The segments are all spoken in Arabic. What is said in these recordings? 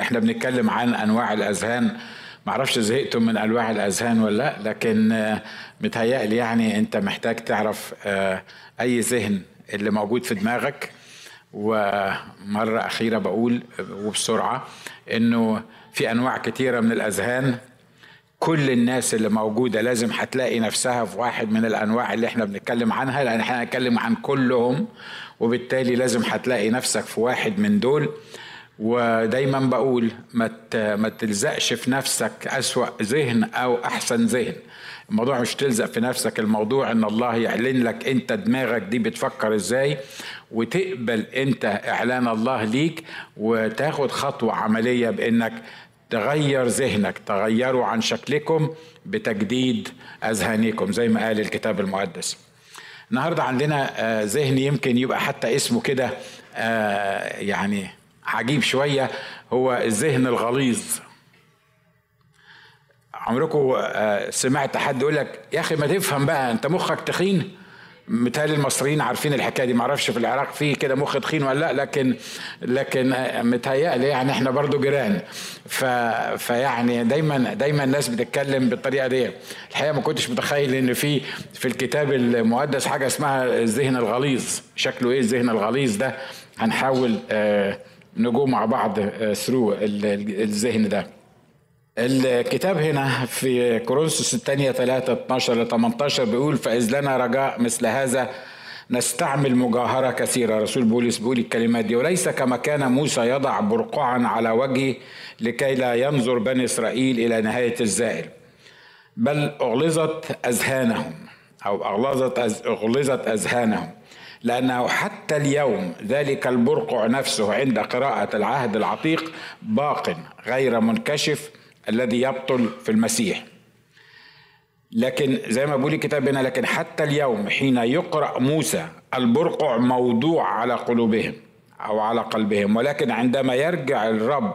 إحنا بنتكلم عن أنواع الأذهان. معرفش زهقتم من أنواع الأذهان ولا لأ لكن آه، متهيألي يعني أنت محتاج تعرف آه، أي ذهن اللي موجود في دماغك. ومرة أخيرة بقول وبسرعة إنه في أنواع كتيرة من الأذهان كل الناس اللي موجودة لازم هتلاقي نفسها في واحد من الأنواع اللي إحنا بنتكلم عنها لأن إحنا هنتكلم عن كلهم. وبالتالي لازم هتلاقي نفسك في واحد من دول. ودايما بقول ما ما تلزقش في نفسك أسوأ ذهن أو أحسن ذهن. الموضوع مش تلزق في نفسك الموضوع إن الله يعلن لك أنت دماغك دي بتفكر إزاي وتقبل أنت إعلان الله ليك وتاخد خطوة عملية بإنك تغير ذهنك تغيروا عن شكلكم بتجديد أذهانكم زي ما قال الكتاب المقدس. النهارده عندنا آه، ذهن يمكن يبقى حتى اسمه كده آه، يعني عجيب شوية هو الذهن الغليظ. عمركم آه، سمعت حد يقول لك يا أخي ما تفهم بقى أنت مخك تخين. متهيألي المصريين عارفين الحكاية دي معرفش في العراق في كده مخ تخين ولا لأ لكن لكن آه، متهيألي يعني إحنا برضو جيران. ف فيعني دايما دايما الناس بتتكلم بالطريقة دي. الحقيقة ما كنتش متخيل إن في في الكتاب المقدس حاجة اسمها الذهن الغليظ. شكله إيه الذهن الغليظ ده؟ هنحاول آه نجو مع بعض ثرو آه، الذهن ده. الكتاب هنا في كورنثوس الثانية 3 12 ل 18 بيقول فإذ لنا رجاء مثل هذا نستعمل مجاهرة كثيرة. رسول بولس بيقول الكلمات دي وليس كما كان موسى يضع برقعا على وجهه لكي لا ينظر بني إسرائيل إلى نهاية الزائر بل أغلظت أذهانهم. أو أغلظت أغلظت أذهانهم. لأنه حتى اليوم ذلك البرقع نفسه عند قراءة العهد العتيق باق غير منكشف الذي يبطل في المسيح. لكن زي ما بيقول الكتاب هنا لكن حتى اليوم حين يقرأ موسى البرقع موضوع على قلوبهم أو على قلبهم ولكن عندما يرجع الرب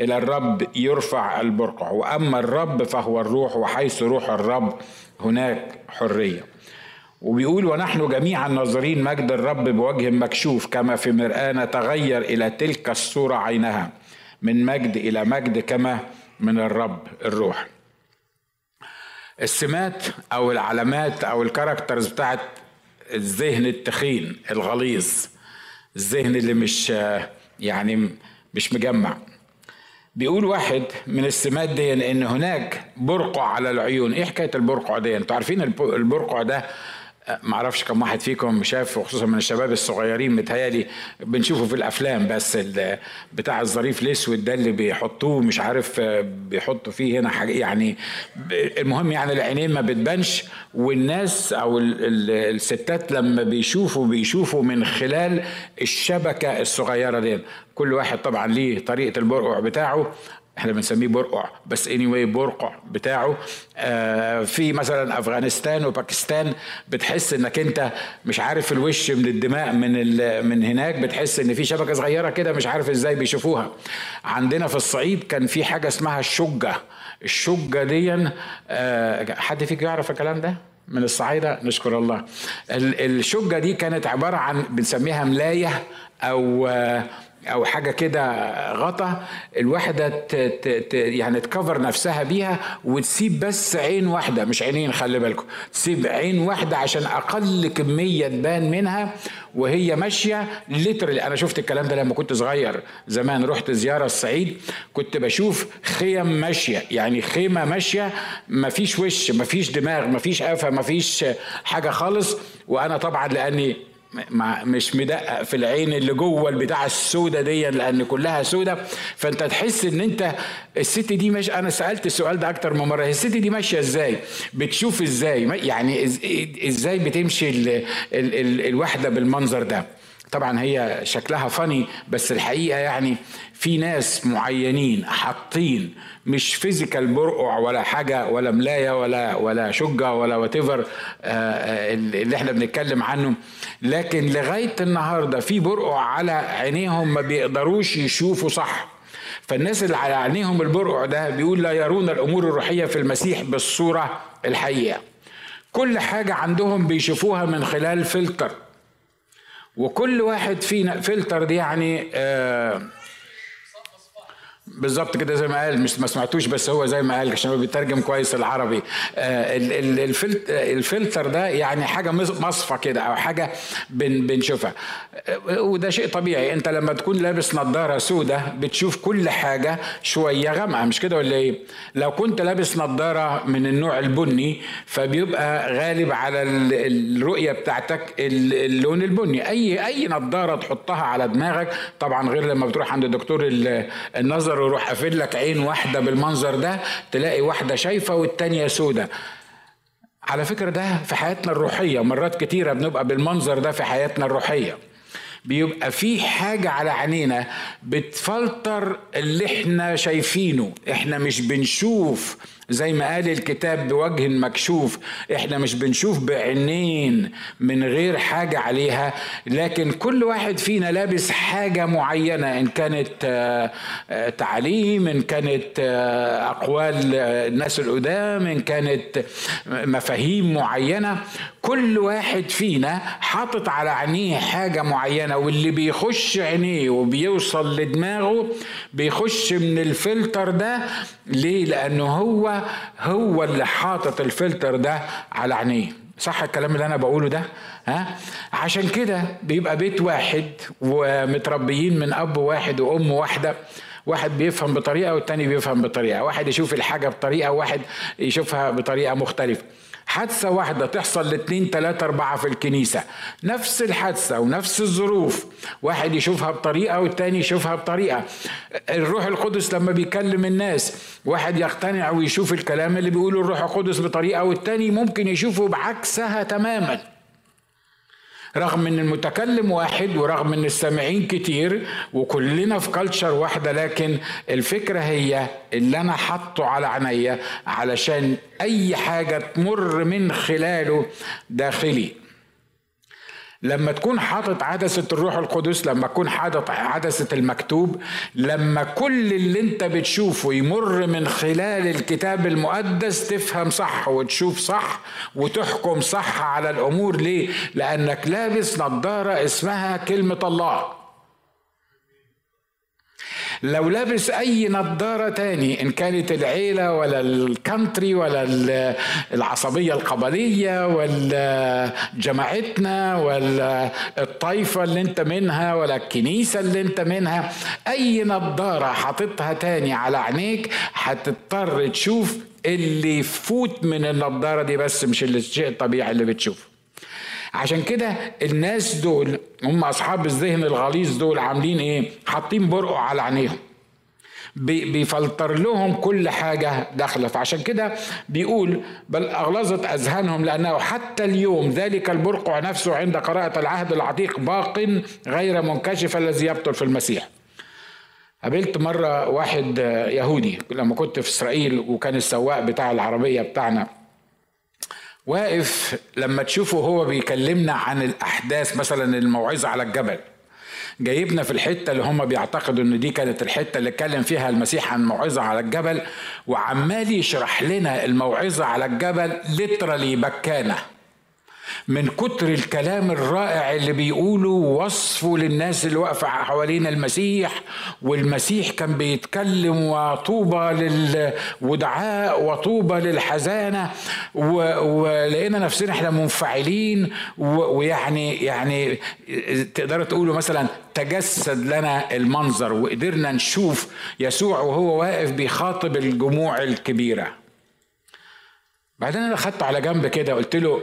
إلى الرب يرفع البرقع وأما الرب فهو الروح وحيث روح الرب هناك حرية. وبيقول ونحن جميعا ناظرين مجد الرب بوجه مكشوف كما في مرآة نتغير إلى تلك الصورة عينها من مجد إلى مجد كما من الرب الروح. السمات أو العلامات أو الكاركترز بتاعت الذهن التخين الغليظ الذهن اللي مش يعني مش مجمع. بيقول واحد من السمات دي إن هناك برقع على العيون. إيه حكاية البرقع دي؟ أنتوا عارفين البرقع ده ما أعرفش كم واحد فيكم شاف وخصوصا من الشباب الصغيرين متهيألي بنشوفه في الأفلام بس بتاع الظريف الأسود ده اللي بيحطوه مش عارف بيحطوا فيه هنا حاجة يعني المهم يعني العينين ما بتبانش والناس أو الستات لما بيشوفوا بيشوفوا من خلال الشبكة الصغيرة دي كل واحد طبعا ليه طريقة البرقع بتاعه. إحنا بنسميه برقع بس اني anyway برقع بتاعه. آه في مثلا أفغانستان وباكستان بتحس إنك أنت مش عارف الوش من الدماء من من هناك. بتحس إن في شبكة صغيرة كده مش عارف إزاي بيشوفوها. عندنا في الصعيد كان في حاجة اسمها الشجة. الشجة دي آه حد فيك يعرف الكلام ده؟ من الصعايدة؟ نشكر الله. الشجة دي كانت عبارة عن بنسميها ملاية أو آه أو حاجة كده غطا الواحده ت ت يعني تكفر نفسها بيها وتسيب بس عين واحدة مش عينين خلي بالكم. تسيب عين واحدة عشان أقل كمية تبان منها وهي ماشية. ليترلي أنا شفت الكلام ده لما كنت صغير زمان رحت زيارة الصعيد كنت بشوف خيم ماشية. يعني خيمة ماشية مفيش وش مفيش دماغ مفيش قفا مفيش حاجة خالص. وأنا طبعا لأني مش مدقق في العين اللي جوه البتاع السودة دي لأن كلها سودة. فأنت تحس إن أنت الست دي مش أنا سألت السؤال ده أكتر من مرة الست دي ماشية إزاي؟ بتشوف إزاي؟ يعني إزاي بتمشي ال ال ال الواحدة بالمنظر ده؟ طبعا هي شكلها funny بس الحقيقة يعني في ناس معينين حاطين مش physical برقع ولا حاجة ولا ملاية ولا ولا شجة ولا what آه، آه، اللي إحنا بنتكلم عنه. لكن لغاية النهارده في برقع على عينيهم ما بيقدروش يشوفوا صح. فالناس اللي على عينيهم البرقع ده بيقول لا يرون الأمور الروحية في المسيح بالصورة الحقيقة. كل حاجة عندهم بيشوفوها من خلال فلتر. وكل واحد فينا فلتر دي يعني آه بالظبط كده زي ما قال مش ما سمعتوش بس هو زي ما قال عشان هو بيترجم كويس العربي. آه الفلتر ده يعني حاجة مصفى كده أو حاجة بن بنشوفها. آه، وده شيء طبيعي. أنت لما تكون لابس نظارة سوداء بتشوف كل حاجة شوية غامقة مش كده ولا إيه؟ لو كنت لابس نظارة من النوع البني فبيبقى غالب على الرؤية بتاعتك اللون البني. اي أي نظارة تحطها على دماغك طبعا غير لما بتروح عند دكتور النظر ويروح قافل لك عين واحدة بالمنظر ده تلاقي واحدة شايفة والتانية سودة. على فكرة ده في حياتنا الروحية مرات كتيرة بنبقى بالمنظر ده في حياتنا الروحية. بيبقى في حاجة على عينينا بتفلتر اللي إحنا شايفينه. إحنا مش بنشوف زي ما قال الكتاب بوجه مكشوف إحنا مش بنشوف بعينين من غير حاجة عليها لكن كل واحد فينا لابس حاجة معينة إن كانت آه، آه، تعليم إن كانت آه، أقوال الناس القدام إن كانت مفاهيم معينة. كل واحد فينا حاطط على عينيه حاجة معينة واللي بيخش عينيه وبيوصل لدماغه بيخش من الفلتر ده ليه؟ لأنه هو هو اللي حاطط الفلتر ده على عينيه. صح الكلام اللي أنا بقوله ده؟ ها؟ عشان كده بيبقى بيت واحد ومتربيين من أب واحد وأم واحدة. واحد بيفهم بطريقة والتاني بيفهم بطريقة. واحد يشوف الحاجة بطريقة وواحد يشوفها بطريقة مختلفة. حادثة واحدة تحصل لاتنين تلاتة أربعة في الكنيسة. نفس الحادثة ونفس الظروف. واحد يشوفها بطريقة والتاني يشوفها بطريقة. الروح القدس لما بيكلم الناس واحد يقتنع ويشوف الكلام اللي بيقوله الروح القدس بطريقة والتاني ممكن يشوفه بعكسها تماما. رغم إن المتكلم واحد ورغم إن السامعين كتير وكلنا في كلتشر واحدة لكن الفكرة هي اللي أنا حاطه على عينيا علشان أي حاجة تمر من خلاله داخلي. لما تكون حاطط عدسة الروح القدس لما تكون حاطط عدسة المكتوب لما كل اللي انت بتشوفه يمر من خلال الكتاب المقدس تفهم صح وتشوف صح وتحكم صح على الأمور ليه؟ لأنك لابس نظارة اسمها كلمة الله لو لابس أي نظارة تاني إن كانت العيلة ولا الكانتري ولا العصبية القبلية ولا جماعتنا ولا الطائفه اللي أنت منها ولا الكنيسة اللي أنت منها أي نظارة حاططها تاني على عينيك هتضطر تشوف اللي يفوت من النظارة دي بس مش الشيء الطبيعي اللي بتشوفه. عشان كده الناس دول هم أصحاب الذهن الغليظ دول عاملين إيه؟ حاطين برقع على عينيهم. بيفلتر لهم كل حاجة داخلة. فعشان كده بيقول بل أغلظت أذهانهم لأنه حتى اليوم ذلك البرقع نفسه عند قراءة العهد العتيق باق غير منكشف الذي يبطل في المسيح. قابلت مرة واحد يهودي لما كنت في إسرائيل وكان السواق بتاع العربية بتاعنا. واقف لما تشوفه هو بيكلمنا عن الأحداث مثلا الموعظة على الجبل. جايبنا في الحتة اللي هم بيعتقدوا إن دي كانت الحتة اللي اتكلم فيها المسيح عن موعظة على الجبل وعمال يشرح لنا الموعظة على الجبل لترالي بكانة. من كتر الكلام الرائع اللي بيقوله وصفه للناس اللي واقفة حوالين المسيح والمسيح كان بيتكلم وطوبى للودعاء وطوبى للحزانة ولقينا نفسنا إحنا منفعلين ويعني يعني تقدروا تقولوا مثلا تجسد لنا المنظر وقدرنا نشوف يسوع وهو واقف بيخاطب الجموع الكبيرة. بعدين أنا خدته على جنب كده قلت له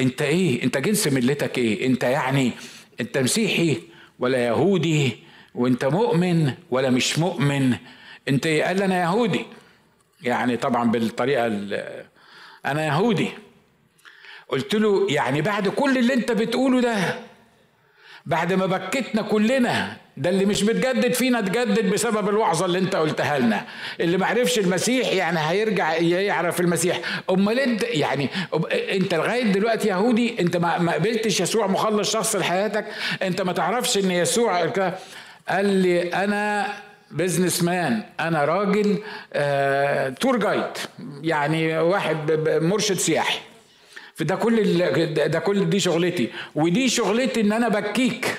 انت إيه؟ انت جنس ملتك إيه؟ انت يعني انت مسيحي ولا يهودي وانت مؤمن ولا مش مؤمن؟ انت إيه؟ قال أنا يهودي. يعني طبعا بالطريقة أنا يهودي. قلت له يعني بعد كل اللي انت بتقوله ده بعد ما بكتنا كلنا ده اللي مش متجدد فينا اتجدد بسبب الوعظة اللي انت قلتها لنا. اللي ما عرفش المسيح يعني هيرجع يعرف المسيح. امال انت يعني انت لغاية دلوقتي يهودي انت ما قبلتش يسوع مخلص شخص لحياتك؟ انت ما تعرفش إن يسوع قال لي أنا بزنس مان أنا راجل آه تور جايد يعني واحد مرشد سياحي. فده كل ده كل دي شغلتي. ودي شغلتي إن أنا بكيك.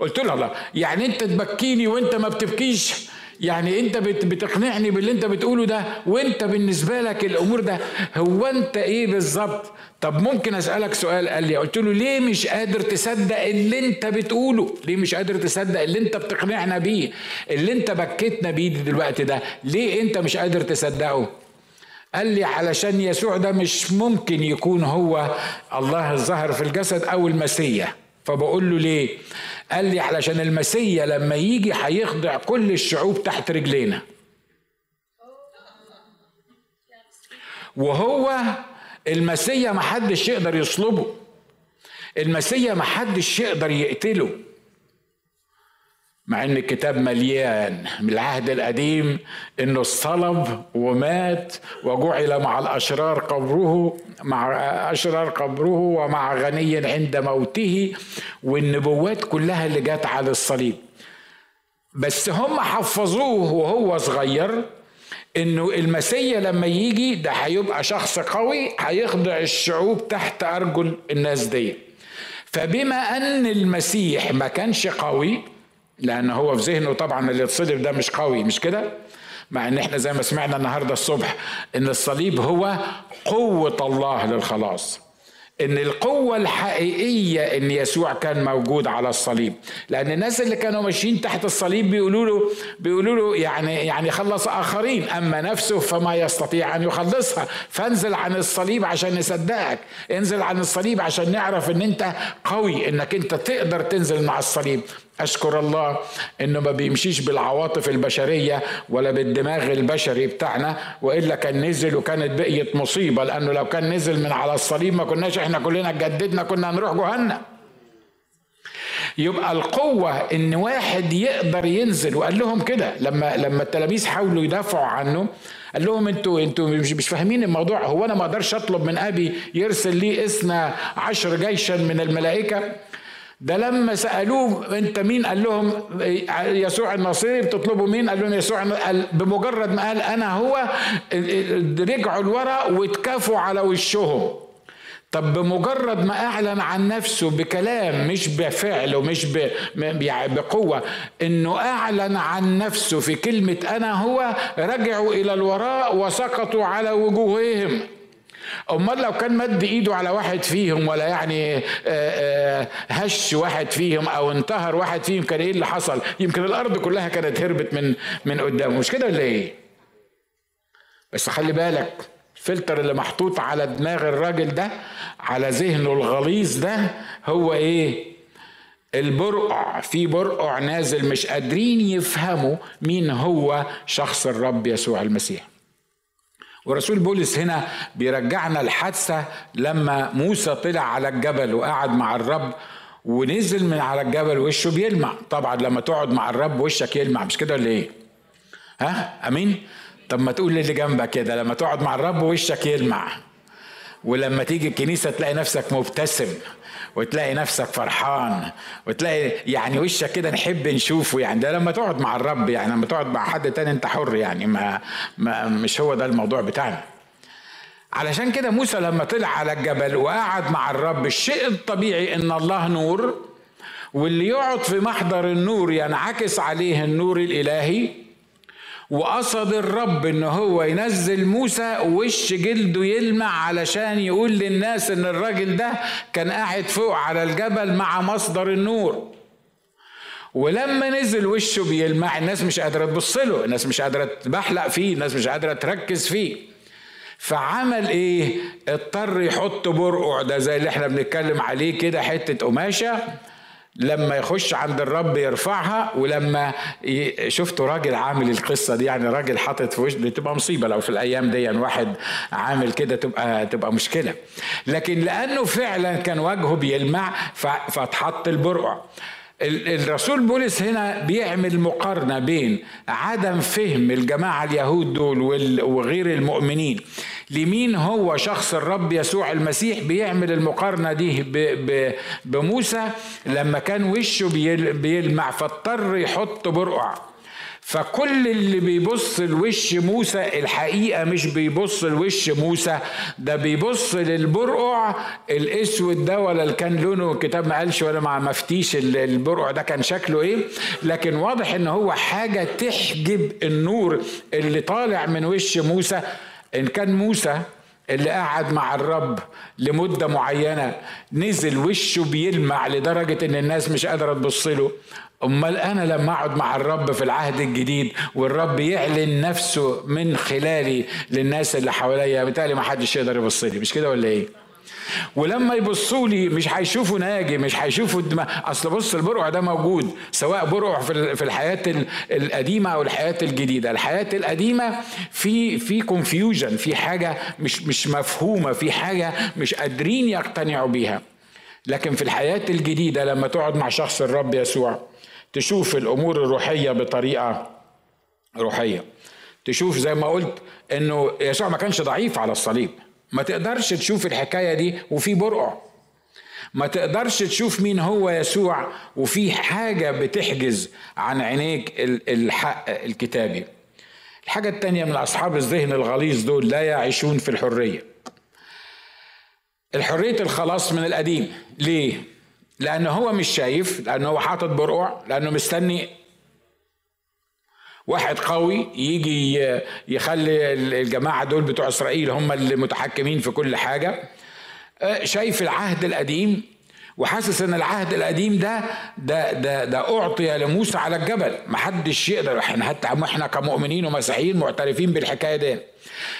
قلت له الله يعني أنت تبكيني وأنت ما بتبكيش؟ يعني أنت بتقنعني باللي أنت بتقوله ده؟ وأنت بالنسبة لك الأمور ده هو أنت إيه بالظبط؟ طب ممكن أسألك سؤال؟ قال لي قلت له ليه مش قادر تصدق اللي أنت بتقوله؟ ليه مش قادر تصدق اللي أنت بتقنعنا بيه؟ اللي أنت بكيتنا بيه دلوقتي ده ليه أنت مش قادر تصدقه؟ قال لي علشان يسوع ده مش ممكن يكون هو الله الظاهر في الجسد أو المسيح. فبقول له ليه؟ قال لي علشان المسيا لما يجي هيخضع كل الشعوب تحت رجلينا. وهو المسيا محدش يقدر يصلبه. المسيا محدش يقدر يقتله. مع إن الكتاب مليان من العهد القديم إنه الصلب ومات وجعل مع الأشرار قبره مع أشرار قبره ومع غني عند موته والنبوات كلها اللي جت على الصليب. بس هم حفظوه وهو صغير إنه المسيا لما يجي ده هيبقى شخص قوي هيخضع الشعوب تحت أرجل الناس دي. فبما أن المسيح ما كانش قوي لأن هو في ذهنه طبعا اللي اتصلب ده مش قوي مش كده؟ مع إن إحنا زي ما سمعنا النهارده الصبح إن الصليب هو قوة الله للخلاص. إن القوة الحقيقية إن يسوع كان موجود على الصليب. لأن الناس اللي كانوا ماشيين تحت الصليب بيقولوا له بيقولوا له يعني يعني خلص آخرين. أما نفسه فما يستطيع أن يخلصها. فانزل عن الصليب عشان نصدقك انزل عن الصليب عشان نعرف إن أنت قوي إنك أنت تقدر تنزل مع الصليب. أشكر الله إنه ما بيمشيش بالعواطف البشرية ولا بالدماغ البشري بتاعنا وإلا كان نزل وكانت بقيت مصيبة لأنه لو كان نزل من على الصليب ما كناش إحنا كلنا اتجددنا كنا هنروح جهنم. يبقى القوة إن واحد يقدر ينزل وقال لهم كده لما لما التلاميذ حاولوا يدافعوا عنه قال لهم أنتوا أنتوا مش, مش فاهمين الموضوع هو أنا ما أقدرش أطلب من أبي يرسل لي اثنا عشر جيشا من الملائكة؟ ده لما سألوه انت مين؟ قال لهم يسوع الناصري بتطلبوا مين؟ قال لهم يسوع قال بمجرد ما قال أنا هو رجعوا لورا واتكافوا على وشهم. طب بمجرد ما أعلن عن نفسه بكلام مش بفعل ومش يعني بقوة إنه أعلن عن نفسه في كلمة أنا هو رجعوا إلى الوراء وسقطوا على وجوههم. أمال لو كان مد إيده على واحد فيهم ولا يعني آه، آه، هش واحد فيهم أو انتهر واحد فيهم كان إيه اللي حصل؟ يمكن الأرض كلها كانت هربت من من قدامه. مش كده ولا إيه؟ بس خلي بالك الفلتر اللي محطوط على دماغ الراجل ده على ذهنه الغليظ ده هو إيه؟ البرقع. في برقع نازل مش قادرين يفهموا مين هو شخص الرب يسوع المسيح. ورسول بولس هنا بيرجعنا الحادثة لما موسى طلع على الجبل وقعد مع الرب ونزل من على الجبل وشه بيلمع. طبعا لما تقعد مع الرب وشك يلمع مش كده ولا إيه؟ ها؟ أمين؟ طب ما تقول للي جنبك كده لما تقعد مع الرب وشك يلمع. ولما تيجي الكنيسة تلاقي نفسك مبتسم. وتلاقي نفسك فرحان وتلاقي يعني وشك كده نحب نشوفه يعني. ده لما تقعد مع الرب يعني لما تقعد مع حد تاني انت حر يعني. ما, ما مش هو ده الموضوع بتاعنا. علشان كده موسى لما طلع على الجبل وقعد مع الرب الشيء الطبيعي إن الله نور واللي يقعد في محضر النور ينعكس عليه النور الإلهي. وقصد الرب إن هو ينزل موسى وش جلده يلمع علشان يقول للناس إن الراجل ده كان قاعد فوق على الجبل مع مصدر النور. ولما نزل وشه بيلمع الناس مش قادرة تبص له الناس مش قادرة تبحلق فيه الناس مش قادرة تركز فيه. فعمل إيه؟ اضطر يحط برقع ده زي اللي إحنا بنتكلم عليه كده حتة قماشة. لما يخش عند الرب يرفعها ولما شفتوا راجل عامل القصة دي؟ يعني راجل حاطط في وش دي تبقى مصيبة لو في الأيام دي يعني واحد عامل كده تبقى تبقى مشكلة. لكن لأنه فعلا كان وجهه بيلمع فاتحط البرقع الرسول بولس هنا بيعمل مقارنة بين عدم فهم الجماعة اليهود دول وغير المؤمنين. لمين هو شخص الرب يسوع المسيح بيعمل المقارنة دي بموسى؟ لما كان وشه بيلمع فاضطر يحط برقع. فكل اللي بيبص لوش موسى الحقيقة مش بيبص لوش موسى ده بيبص للبرقع الأسود ده ولا اللي كان لونه الكتاب ما قالش ولا ما مفتيش البرقع ده كان شكله إيه. لكن واضح إن هو حاجة تحجب النور اللي طالع من وش موسى. إن كان موسى اللي قعد مع الرب لمدة معينة نزل وشه بيلمع لدرجة إن الناس مش قادرة تبص له. أمال أنا لما أقعد مع الرب في العهد الجديد والرب يعلن نفسه من خلالي للناس اللي حواليا بالتالي ما حدش يقدر يبص لي. مش كده ولا إيه؟ ولما يبصوا لي مش هيشوفوا ناجي مش هيشوفوا الدماء أصل بص البرع ده موجود سواء برع في الحياة القديمة أو الحياة الجديدة. الحياة القديمة في في كونفيوجن في حاجة مش مش مفهومة في حاجة مش قادرين يقتنعوا بيها. لكن في الحياة الجديدة لما تقعد مع شخص الرب يسوع تشوف الأمور الروحية بطريقة روحية. تشوف زي ما قلت إنه يسوع ما كانش ضعيف على الصليب. ما تقدرش تشوف الحكاية دي وفي برقع. ما تقدرش تشوف مين هو يسوع وفي حاجة بتحجز عن عينيك الحق الكتابي. الحاجة التانية من أصحاب الذهن الغليظ دول لا يعيشون في الحرية. الحرية الخلاص من القديم. ليه؟ لأنه هو مش شايف لأنه هو حاطط برقع لأنه مستني واحد قوي يجي يخلي الجماعة دول بتوع إسرائيل هم اللي متحكمين في كل حاجة. آه، شايف العهد القديم وحاسس إن العهد القديم ده ده ده ده أعطي لموسى على الجبل. محدش يقدر إحنا حتى إحنا كمؤمنين ومسيحيين معترفين بالحكاية دي.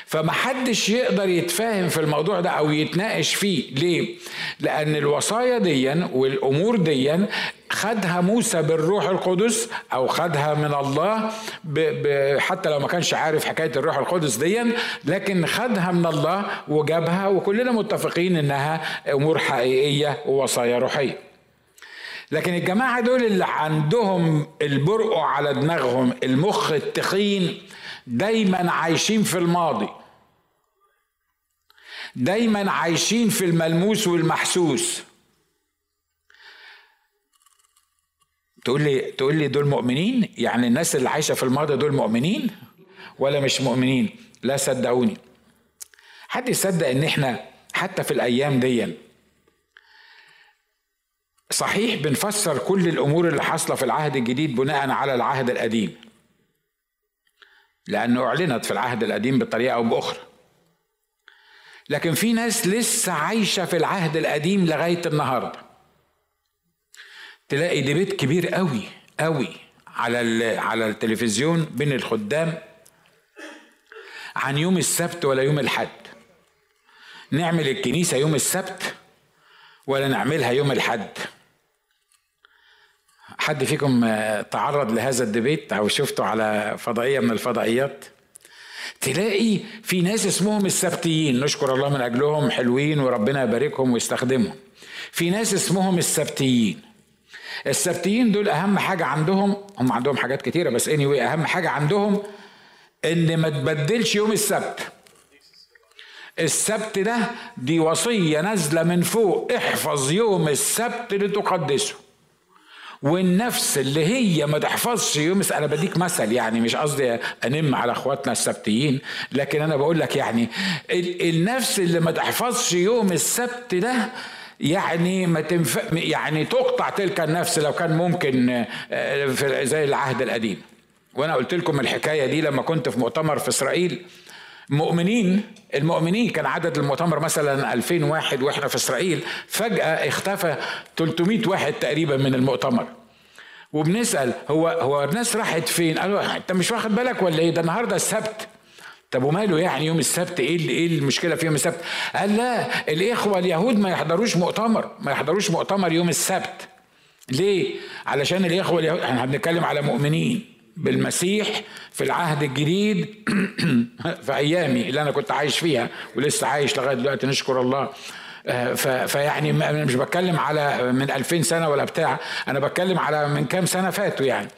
فمحدش يقدر يتفاهم في الموضوع ده أو يتناقش فيه. ليه؟ لأن الوصايا ديا والأمور ديا خدها موسى بالروح القدس أو خدها من الله ب ب حتى لو ما كانش عارف حكاية الروح القدس دي لكن خدها من الله وجابها وكلنا متفقين إنها أمور حقيقية ووصايا روحية. لكن الجماعة دول اللي عندهم البرقع على دماغهم المخ التخين دايما عايشين في الماضي. دايما عايشين في الملموس والمحسوس. تقول لي تقول لي دول مؤمنين؟ يعني الناس اللي عايشة في الماضي دول مؤمنين ولا مش مؤمنين؟ لا صدقوني. حد يصدق إن إحنا حتى في الأيام دي صحيح بنفسر كل الأمور اللي حاصلة في العهد الجديد بناء على العهد القديم؟ لأنه أعلنت في العهد القديم بطريقة أو بأخرى. لكن في ناس لسه عايشة في العهد القديم لغاية النهارده. تلاقي ديبيت كبير قوي قوي على على التلفزيون بين الخدام عن يوم السبت ولا يوم الحد نعمل الكنيسة يوم السبت ولا نعملها يوم الحد حد فيكم تعرض لهذا الدبيت أو شفته على فضائية من الفضائيات؟ تلاقي في ناس اسمهم السبتيين نشكر الله من أجلهم حلوين وربنا يباركهم ويستخدمهم. في ناس اسمهم السبتيين. السبتيين دول أهم حاجة عندهم هم عندهم حاجات كتيرة بس اني anyway أهم حاجة عندهم إن ما تبدلش يوم السبت. السبت ده دي وصية نازلة من فوق احفظ يوم السبت لتقدسه والنفس اللي هي ما تحفظش يوم أنا بديك مثل يعني مش قصدي أنم على أخواتنا السبتيين لكن أنا بقول لك يعني النفس اللي ما تحفظش يوم السبت ده يعني ما تنف... يعني تقطع تلك النفس لو كان ممكن آه، في زي العهد القديم. وأنا قلت لكم الحكاية دي لما كنت في مؤتمر في إسرائيل. مؤمنين المؤمنين كان عدد المؤتمر مثلا 2000 واحد وإحنا في إسرائيل. فجأة اختفى 300 واحد تقريبا من المؤتمر. وبنسأل هو هو الناس راحت فين؟ قالوا أنت مش واخد بالك ولا إيه؟ ده النهارده السبت. طب وماله يعني يوم السبت إيه إيه المشكلة في يوم السبت؟ قال لا الإخوة اليهود ما يحضروش مؤتمر ما يحضروش مؤتمر يوم السبت ليه؟ علشان الإخوة اليهود إحنا بنتكلم على مؤمنين بالمسيح في العهد الجديد في أيامي اللي أنا كنت عايش فيها ولسه عايش لغاية دلوقتي نشكر الله آه، فيعني أنا مش بتكلم على من 2000 سنة ولا بتاع أنا بتكلم على من كام سنة فاتوا يعني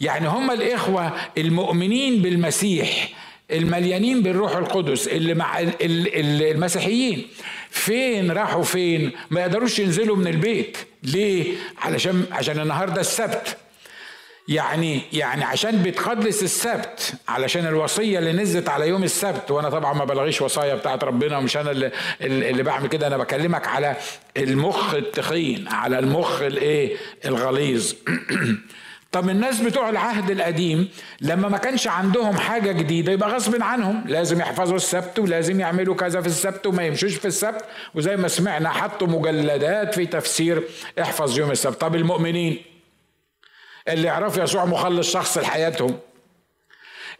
يعني هم الإخوة المؤمنين بالمسيح المليانين بالروح القدس اللي مع المسيحيين. فين راحوا فين؟ ما يقدروش ينزلوا من البيت. ليه؟ علشان عشان النهارده السبت. يعني يعني عشان بتقدس السبت علشان الوصية اللي نزلت على يوم السبت. وأنا طبعا ما بلغيش وصايا بتاعت ربنا ومش أنا اللي, اللي بعمل كده. أنا بكلمك على المخ التخين على المخ الإيه؟ الغليظ. طب الناس بتوع العهد القديم لما ما كانش عندهم حاجة جديدة يبقى غصب عنهم. لازم يحفظوا السبت ولازم يعملوا كذا في السبت وما يمشوش في السبت. وزي ما سمعنا حطوا مجلدات في تفسير احفظ يوم السبت. طب المؤمنين اللي يعرفوا يسوع مخلص شخص لحياتهم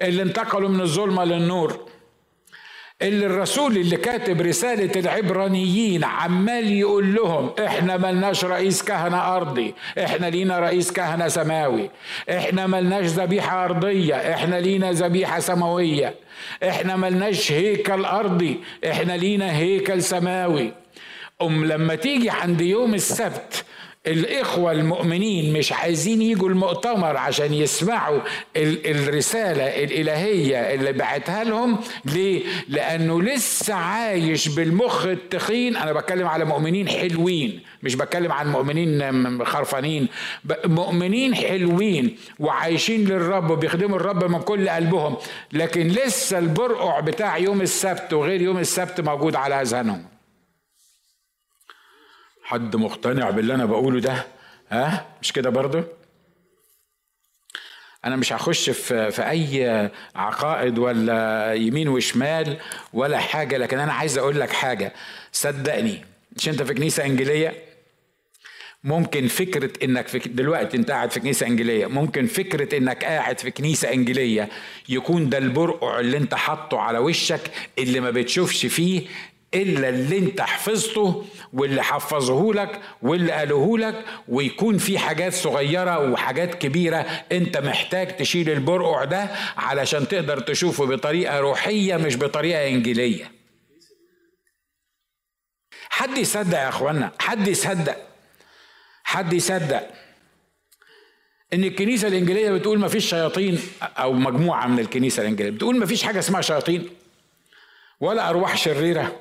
اللي انتقلوا من الظلمة للنور اللي الرسول اللي كاتب رسالة العبرانيين عمال يقول لهم إحنا ملناش رئيس كهنة أرضي إحنا لينا رئيس كهنة سماوي إحنا ملناش ذبيحة أرضية إحنا لينا ذبيحة سماوية إحنا ملناش هيكل أرضي إحنا لينا هيكل سماوي. أم لما تيجي عند يوم السبت الإخوة المؤمنين مش عايزين يجوا المؤتمر عشان يسمعوا الرسالة الإلهية اللي بعتها لهم. ليه؟ لأنه لسه عايش بالمخ التخين. أنا بتكلم على مؤمنين حلوين مش بتكلم عن مؤمنين خرفانين. مؤمنين حلوين وعايشين للرب وبيخدموا الرب من كل قلبهم. لكن لسه البرقع بتاع يوم السبت وغير يوم السبت موجود على أذهانهم. حد مقتنع باللي أنا بقوله ده؟ ها؟ مش كده برضه أنا مش هخش في في أي عقائد ولا يمين وشمال ولا حاجة لكن أنا عايز أقول لك حاجة. صدقني مش أنت في كنيسة إنجيلية؟ ممكن فكرة إنك في دلوقتي أنت قاعد في كنيسة إنجيلية ممكن فكرة إنك قاعد في كنيسة إنجيلية يكون ده البرقع اللي أنت حاطه على وشك اللي ما بتشوفش فيه إلا اللي أنت حفظته واللي حفظه لك واللي قالوه لك ويكون في حاجات صغيرة وحاجات كبيرة أنت محتاج تشيل البرقع ده علشان تقدر تشوفه بطريقة روحية مش بطريقة إنجيلية. حد يصدق يا إخوانا؟ حد يصدق؟ حد يصدق؟ إن الكنيسة الإنجيلية بتقول ما فيش شياطين أو مجموعة من الكنيسة الإنجيلية بتقول ما فيش حاجة اسمها شياطين ولا أرواح شريرة.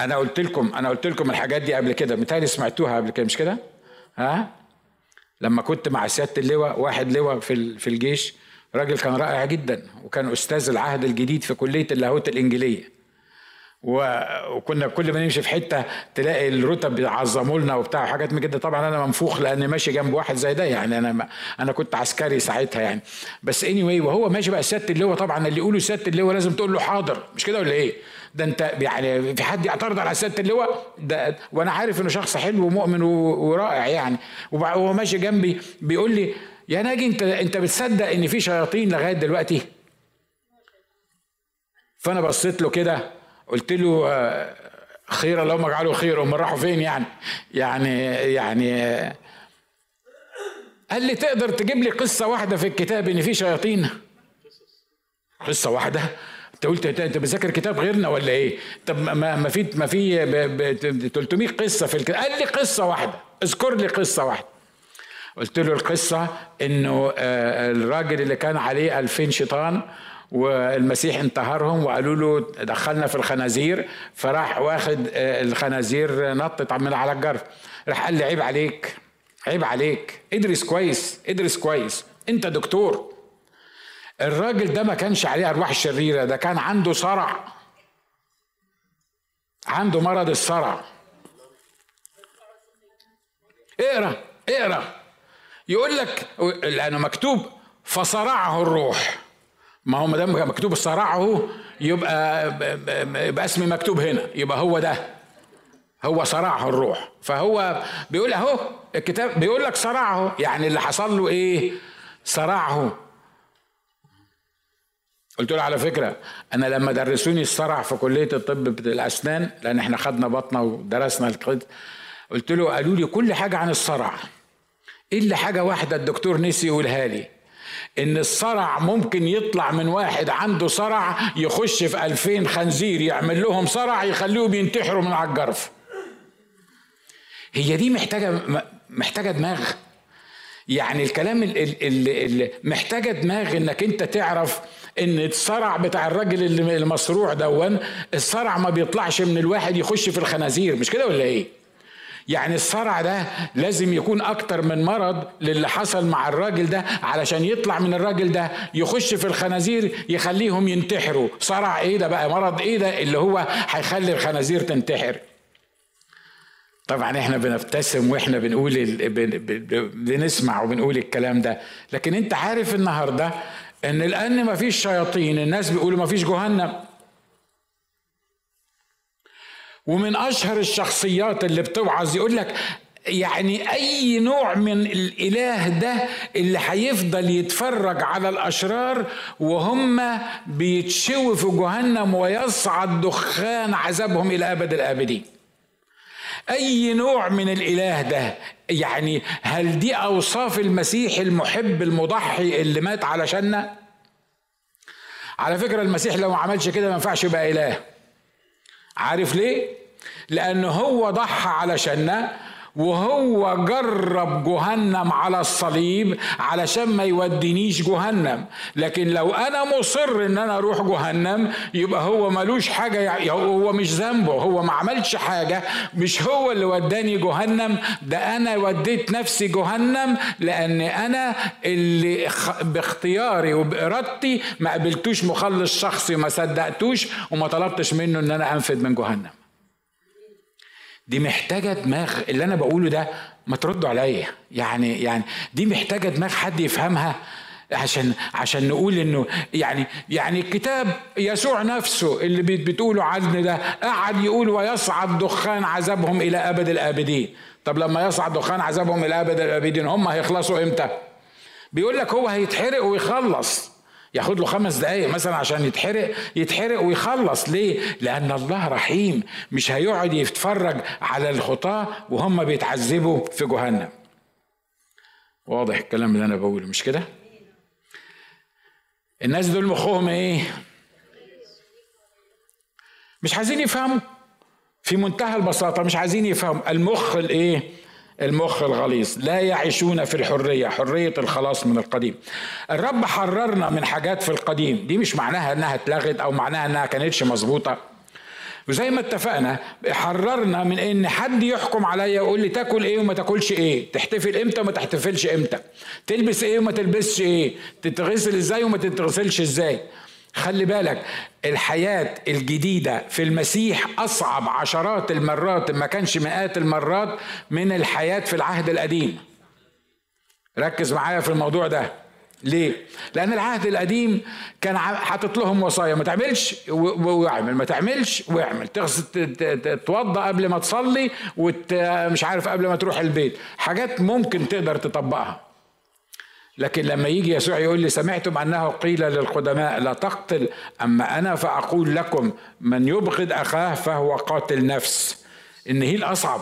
أنا قلت لكم أنا قلت لكم الحاجات دي قبل كده متهيألي سمعتوها قبل كده مش كده؟ ها؟ لما كنت مع سيادة اللواء واحد لواء في في الجيش راجل كان رائع جدا وكان أستاذ العهد الجديد في كلية اللاهوت الانجيليه وكنا كل ما نمشي في حتة تلاقي الرتب بيعظموا لنا وبتاع حاجات من كده. طبعا أنا منفوخ لأن ماشي جنب واحد زي ده يعني أنا ما أنا كنت عسكري ساعتها يعني. بس اني anyway وهو ماشي بقى سيادة اللواء طبعا اللي يقولوا سيادة اللواء لازم تقول له حاضر مش كده ولا إيه؟ ده انت يعني في حد يعترض على سيادة اللواء؟ ده وأنا عارف انه شخص حلو ومؤمن ورائع يعني. وهو ماشي جنبي بيقول لي يا ناجي انت انت بتصدق ان في شياطين لغاية دلوقتي؟ فأنا بصيت له كده قلت له آه، خير اللهم اجعله خير هم راحوا فين يعني؟ يعني يعني قال لي تقدر تجيب لي قصة واحدة في الكتاب إن في شياطين؟ قصة واحدة؟ انت قلت انت بذاكر كتاب غيرنا ولا إيه؟ طب ما ما في ما في 300 قصة في الكتاب قال لي قصة واحدة اذكر لي قصة واحدة. قلت له القصة انه آه، الراجل اللي كان عليه 2000 شيطان والمسيح انتهرهم وقالوا له دخلنا في الخنازير فراح واخد آه، الخنازير نطت من على الجرف. راح قال لي عيب عليك عيب عليك ادرس كويس ادرس كويس. انت دكتور. الراجل ده ما كانش عليه أرواح شريرة ده كان عنده صرع. عنده مرض الصرع. اقرأ اقرأ. يقول لك لأنه مكتوب فصرعه الروح. ما هو ما دام مكتوب صرعه يبقى يبقى اسم مكتوب هنا يبقى هو ده. هو صرعه الروح. فهو بيقول أهو الكتاب بيقول لك صرعه. يعني اللي حصل له إيه؟ صرعه. قلت له على فكرة أنا لما درسوني الصرع في كلية الطب الأسنان لأن إحنا خدنا بطنة ودرسنا القد قلت له قالوا لي كل حاجة عن الصرع. الا حاجة واحدة الدكتور نسي يقولها لي؟ إن الصرع ممكن يطلع من واحد عنده صرع يخش في ألفين خنزير يعمل لهم صرع يخليهم ينتحروا من على الجرف. هي دي محتاجة محتاجة دماغ. يعني الكلام اللي محتاجة دماغ إنك أنت تعرف إن الصرع بتاع الراجل المصروع دون الصرع ما بيطلعش من الواحد يخش في الخنازير مش كده ولا إيه؟ يعني الصرع ده لازم يكون أكتر من مرض للي حصل مع الراجل ده علشان يطلع من الراجل ده يخش في الخنازير يخليهم ينتحروا. صرع إيه ده بقى؟ مرض إيه ده اللي هو هيخلي الخنازير تنتحر؟ طبعا إحنا بنبتسم وإحنا بنقول بنسمع وبنقول الكلام ده لكن أنت عارف النهارده إن لأن ما فيش شياطين الناس بيقولوا ما فيش جهنم. ومن أشهر الشخصيات اللي بتوعظ يقول لك يعني أي نوع من الإله ده اللي هيفضل يتفرج على الأشرار وهم بيتشوي في جهنم ويصعد دخان عذابهم إلى أبد الآبدين. أي نوع من الإله ده يعني هل دي أوصاف المسيح المحب المضحي اللي مات علشاننا؟ على فكرة المسيح لو ما عملش كده ما ينفعش يبقى إله. عارف ليه؟ لأنه هو ضحى علشاننا وهو جرب جهنم على الصليب علشان ما يودينيش جهنم. لكن لو أنا مصر إن أنا أروح جهنم يبقى هو ملوش حاجة يعني هو مش ذنبه هو ما عملش حاجة مش هو اللي وداني جهنم ده أنا وديت نفسي جهنم لأن أنا اللي باختياري وبإرادتي ما قبلتوش مخلص شخصي ما صدقتوش وما طلبتش منه إن أنا أنفذ من جهنم. دي محتاجة دماغ اللي أنا بقوله ده ما تردوا عليا. يعني يعني دي محتاجة دماغ حد يفهمها عشان عشان نقول إنه يعني يعني الكتاب يسوع نفسه اللي بتقولوا عنه ده قعد يقول ويصعد دخان عذابهم إلى أبد الأبدين. طب لما يصعد دخان عذابهم إلى أبد الأبدين هم هيخلصوا إمتى؟ بيقول لك هو هيتحرق ويخلص. ياخد له خمس دقايق مثلا عشان يتحرق يتحرق ويخلص. ليه؟ لأن الله رحيم مش هيقعد يتفرج على الخطاة وهم بيتعذبوا في جهنم. واضح الكلام اللي أنا بقوله مش كده؟ الناس دول مخهم إيه؟ مش عايزين يفهموا. في منتهى البساطة مش عايزين يفهموا. المخ الإيه؟ المخ الغليظ. لا يعيشون في الحرية حرية الخلاص من القديم. الرب حررنا من حاجات في القديم. دي مش معناها إنها اتلغت أو معناها إنها كانتش مظبوطة. وزي ما اتفقنا حررنا من إن حد يحكم عليا يقول لي تاكل إيه وما تاكلش إيه. تحتفل إمتى وما تحتفلش إمتى. تلبس إيه وما تلبسش إيه. تتغسل إزاي وما تتغسلش إزاي. خلي بالك الحياة الجديدة في المسيح أصعب عشرات المرات ما كانش مئات المرات من الحياة في العهد القديم. ركز معايا في الموضوع ده. ليه؟ لأن العهد القديم كان حاطط لهم وصايا ما تعملش واعمل ما تعملش واعمل تتوضى قبل ما تصلي ومش عارف قبل ما تروح البيت. حاجات ممكن تقدر تطبقها. لكن لما يجي يسوع يقول لي سمعتم أنه قيل للقدماء لا تقتل أما أنا فأقول لكم من يبغض أخاه فهو قاتل نفس. إن هي الأصعب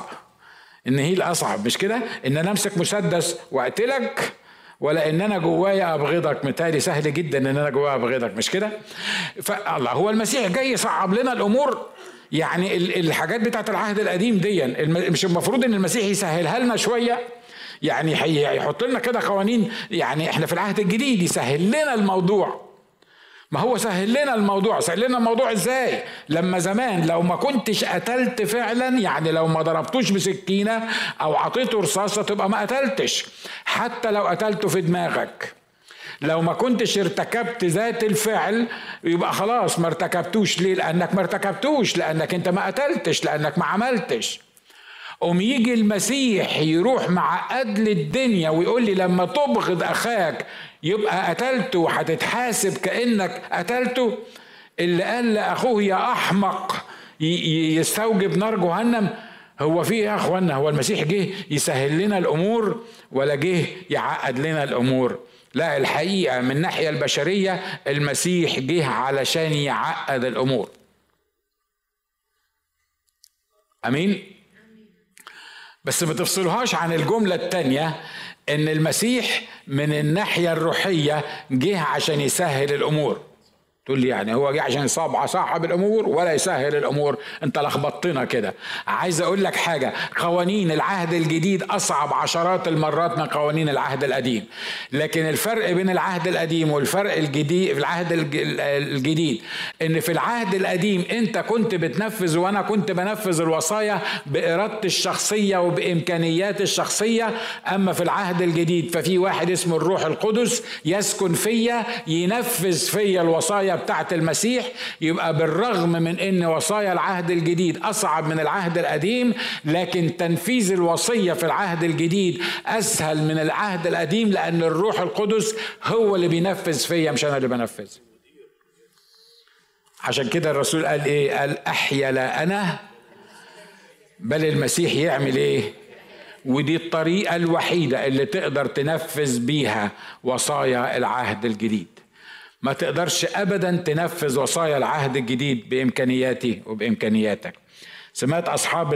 إن هي الأصعب مش كده؟ إن أنا أمسك مسدس وأقتلك ولا إن أنا جوايا أبغضك. متهيألي سهل جدا إن أنا جوايا أبغضك مش كده؟ فالله هو المسيح جاي يصعب لنا الأمور. يعني الحاجات بتاعت العهد القديم دي مش المفروض إن المسيح يسهلها لنا شوية يعني هيحط لنا كده قوانين يعني إحنا في العهد الجديد يسهل لنا الموضوع. ما هو سهل لنا الموضوع. سهل لنا الموضوع إزاي؟ لما زمان لو ما كنتش قتلت فعلا يعني لو ما ضربتوش بسكينة أو عطيته رصاصة تبقى ما قتلتش. حتى لو قتلته في دماغك. لو ما كنتش ارتكبت ذات الفعل يبقى خلاص ما ارتكبتوش. ليه؟ لأنك ما ارتكبتوش. لأنك أنت ما قتلتش. لأنك ما عملتش. قوم يجي المسيح يروح مع أدل الدنيا ويقول لي لما تبغض أخاك يبقى قتلته وهتتحاسب كأنك قتلته؟ اللي قال لأخوه يا أحمق يستوجب نار جهنم. هو في إيه يا أخوانا؟ هو المسيح جه يسهل لنا الأمور ولا جه يعقد لنا الأمور؟ لا الحقيقة من الناحية البشرية المسيح جه علشان يعقد الأمور. أمين؟ بس ما تفصلوهاش عن الجملة التانية إن المسيح من الناحية الروحية جه عشان يسهل الأمور. تقول لي يعني هو جه عشان يصاب صاحب الأمور ولا يسهل الأمور. أنت لخبطتنا كده. عايز أقول لك حاجة. قوانين العهد الجديد أصعب عشرات المرات من قوانين العهد القديم. لكن الفرق بين العهد القديم والفرق الجديد في العهد الجديد إن في العهد القديم أنت كنت بتنفذ وأنا كنت بنفذ الوصايا بإرادتي الشخصية وبامكانياتي الشخصية. أما في العهد الجديد ففي واحد اسمه الروح القدس يسكن فيا ينفذ فيا الوصايا بتاعت المسيح يبقى بالرغم من إن وصايا العهد الجديد أصعب من العهد القديم لكن تنفيذ الوصية في العهد الجديد أسهل من العهد القديم لأن الروح القدس هو اللي بينفذ فيا مش أنا اللي بنفذ. عشان كده الرسول قال إيه؟ قال أحيا لا أنا بل المسيح يعمل إيه؟ ودي الطريقة الوحيدة اللي تقدر تنفذ بيها وصايا العهد الجديد. ما تقدرش ابدا تنفذ وصايا العهد الجديد بامكانياتي وبإمكانياتك. سمعت أصحاب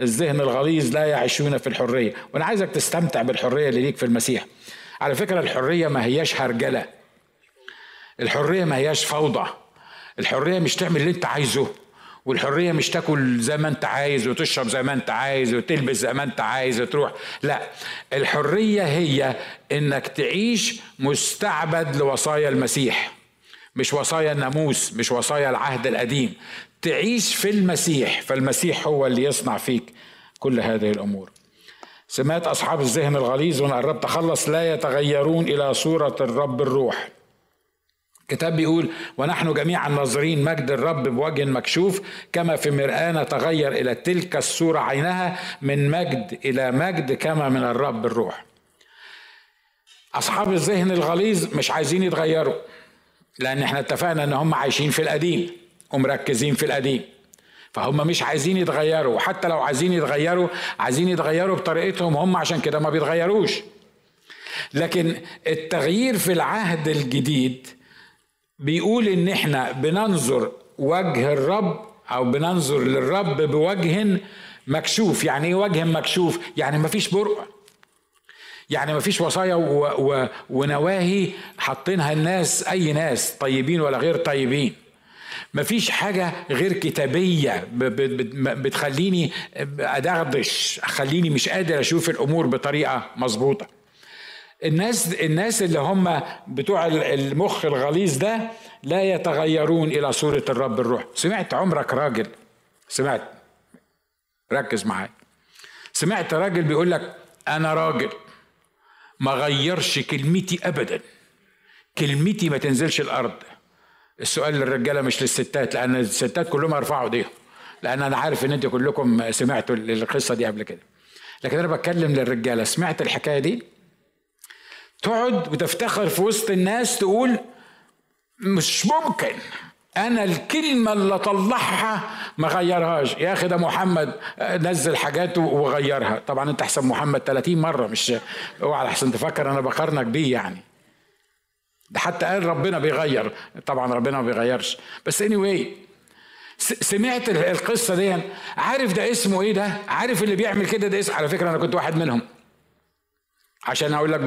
الذهن الغليظ لا يعيشون في الحرية. وأنا عايزك تستمتع بالحرية اللي ليك في المسيح. على فكرة الحرية ما هياش هرجلة. الحرية ما هياش فوضى. الحرية مش تعمل اللي أنت عايزه. والحرية مش تاكل زي ما انت عايز وتشرب زي ما انت عايز وتلبس زي ما انت عايز وتروح. لا الحرية هي إنك تعيش مستعبد لوصايا المسيح مش وصايا الناموس مش وصايا العهد القديم. تعيش في المسيح فالمسيح هو اللي يصنع فيك كل هذه الأمور. سمات أصحاب الذهن الغليظ وأنا قربت أخلص لا يتغيرون إلى صورة الرب الروح. كتاب بيقول ونحن جميعا ناظرين مجد الرب بوجه مكشوف كما في مرآة نتغير إلى تلك الصورة عينها من مجد إلى مجد كما من الرب الروح. أصحاب الذهن الغليظ مش عايزين يتغيروا لأن إحنا اتفقنا إن هم عايشين في القديم ومركزين في القديم فهم مش عايزين يتغيروا وحتى لو عايزين يتغيروا عايزين يتغيروا بطريقتهم هم عشان كده ما بيتغيروش. لكن التغيير في العهد الجديد بيقول إن إحنا بننظر وجه الرب أو بننظر للرب بوجه مكشوف. يعني إيه وجه مكشوف؟ يعني مفيش برق يعني مفيش وصايا و... و... ونواهي حاطينها الناس أي ناس طيبين ولا غير طيبين. مفيش حاجة غير كتابية بتخليني أدغدش خليني مش قادر أشوف الأمور بطريقة مظبوطة. الناس الناس اللي هم بتوع المخ الغليظ ده لا يتغيرون إلى صورة الرب الروح. سمعت عمرك راجل؟ سمعت؟ ركز معايا. سمعت راجل بيقول لك أنا راجل ما غيرش كلمتي ابدا. كلمتي ما تنزلش الأرض. السؤال للرجالة مش للستات لأن الستات كلهم يرفعوا إيديهم. لأن أنا عارف إن أنتوا كلكم سمعتوا القصة دي قبل كده. لكن أنا بتكلم للرجالة سمعت الحكاية دي؟ تقعد وتفتخر في وسط الناس تقول مش ممكن. أنا الكلمة اللي اطلعها ما غيرهاش. يا أخي ده محمد نزل حاجات وغيرها. طبعا أنت أحسن محمد 30 مرة مش أوعى احسن تفكر أنا بقارنك بيه يعني؟ ده حتى قال ربنا بيغير. طبعا ربنا ما بيغيرش. بس اني anyway سمعت القصة دي. عارف ده اسمه إيه ده؟ عارف اللي بيعمل كده؟ ده اسم على فكرة أنا كنت واحد منهم. عشان أقول لك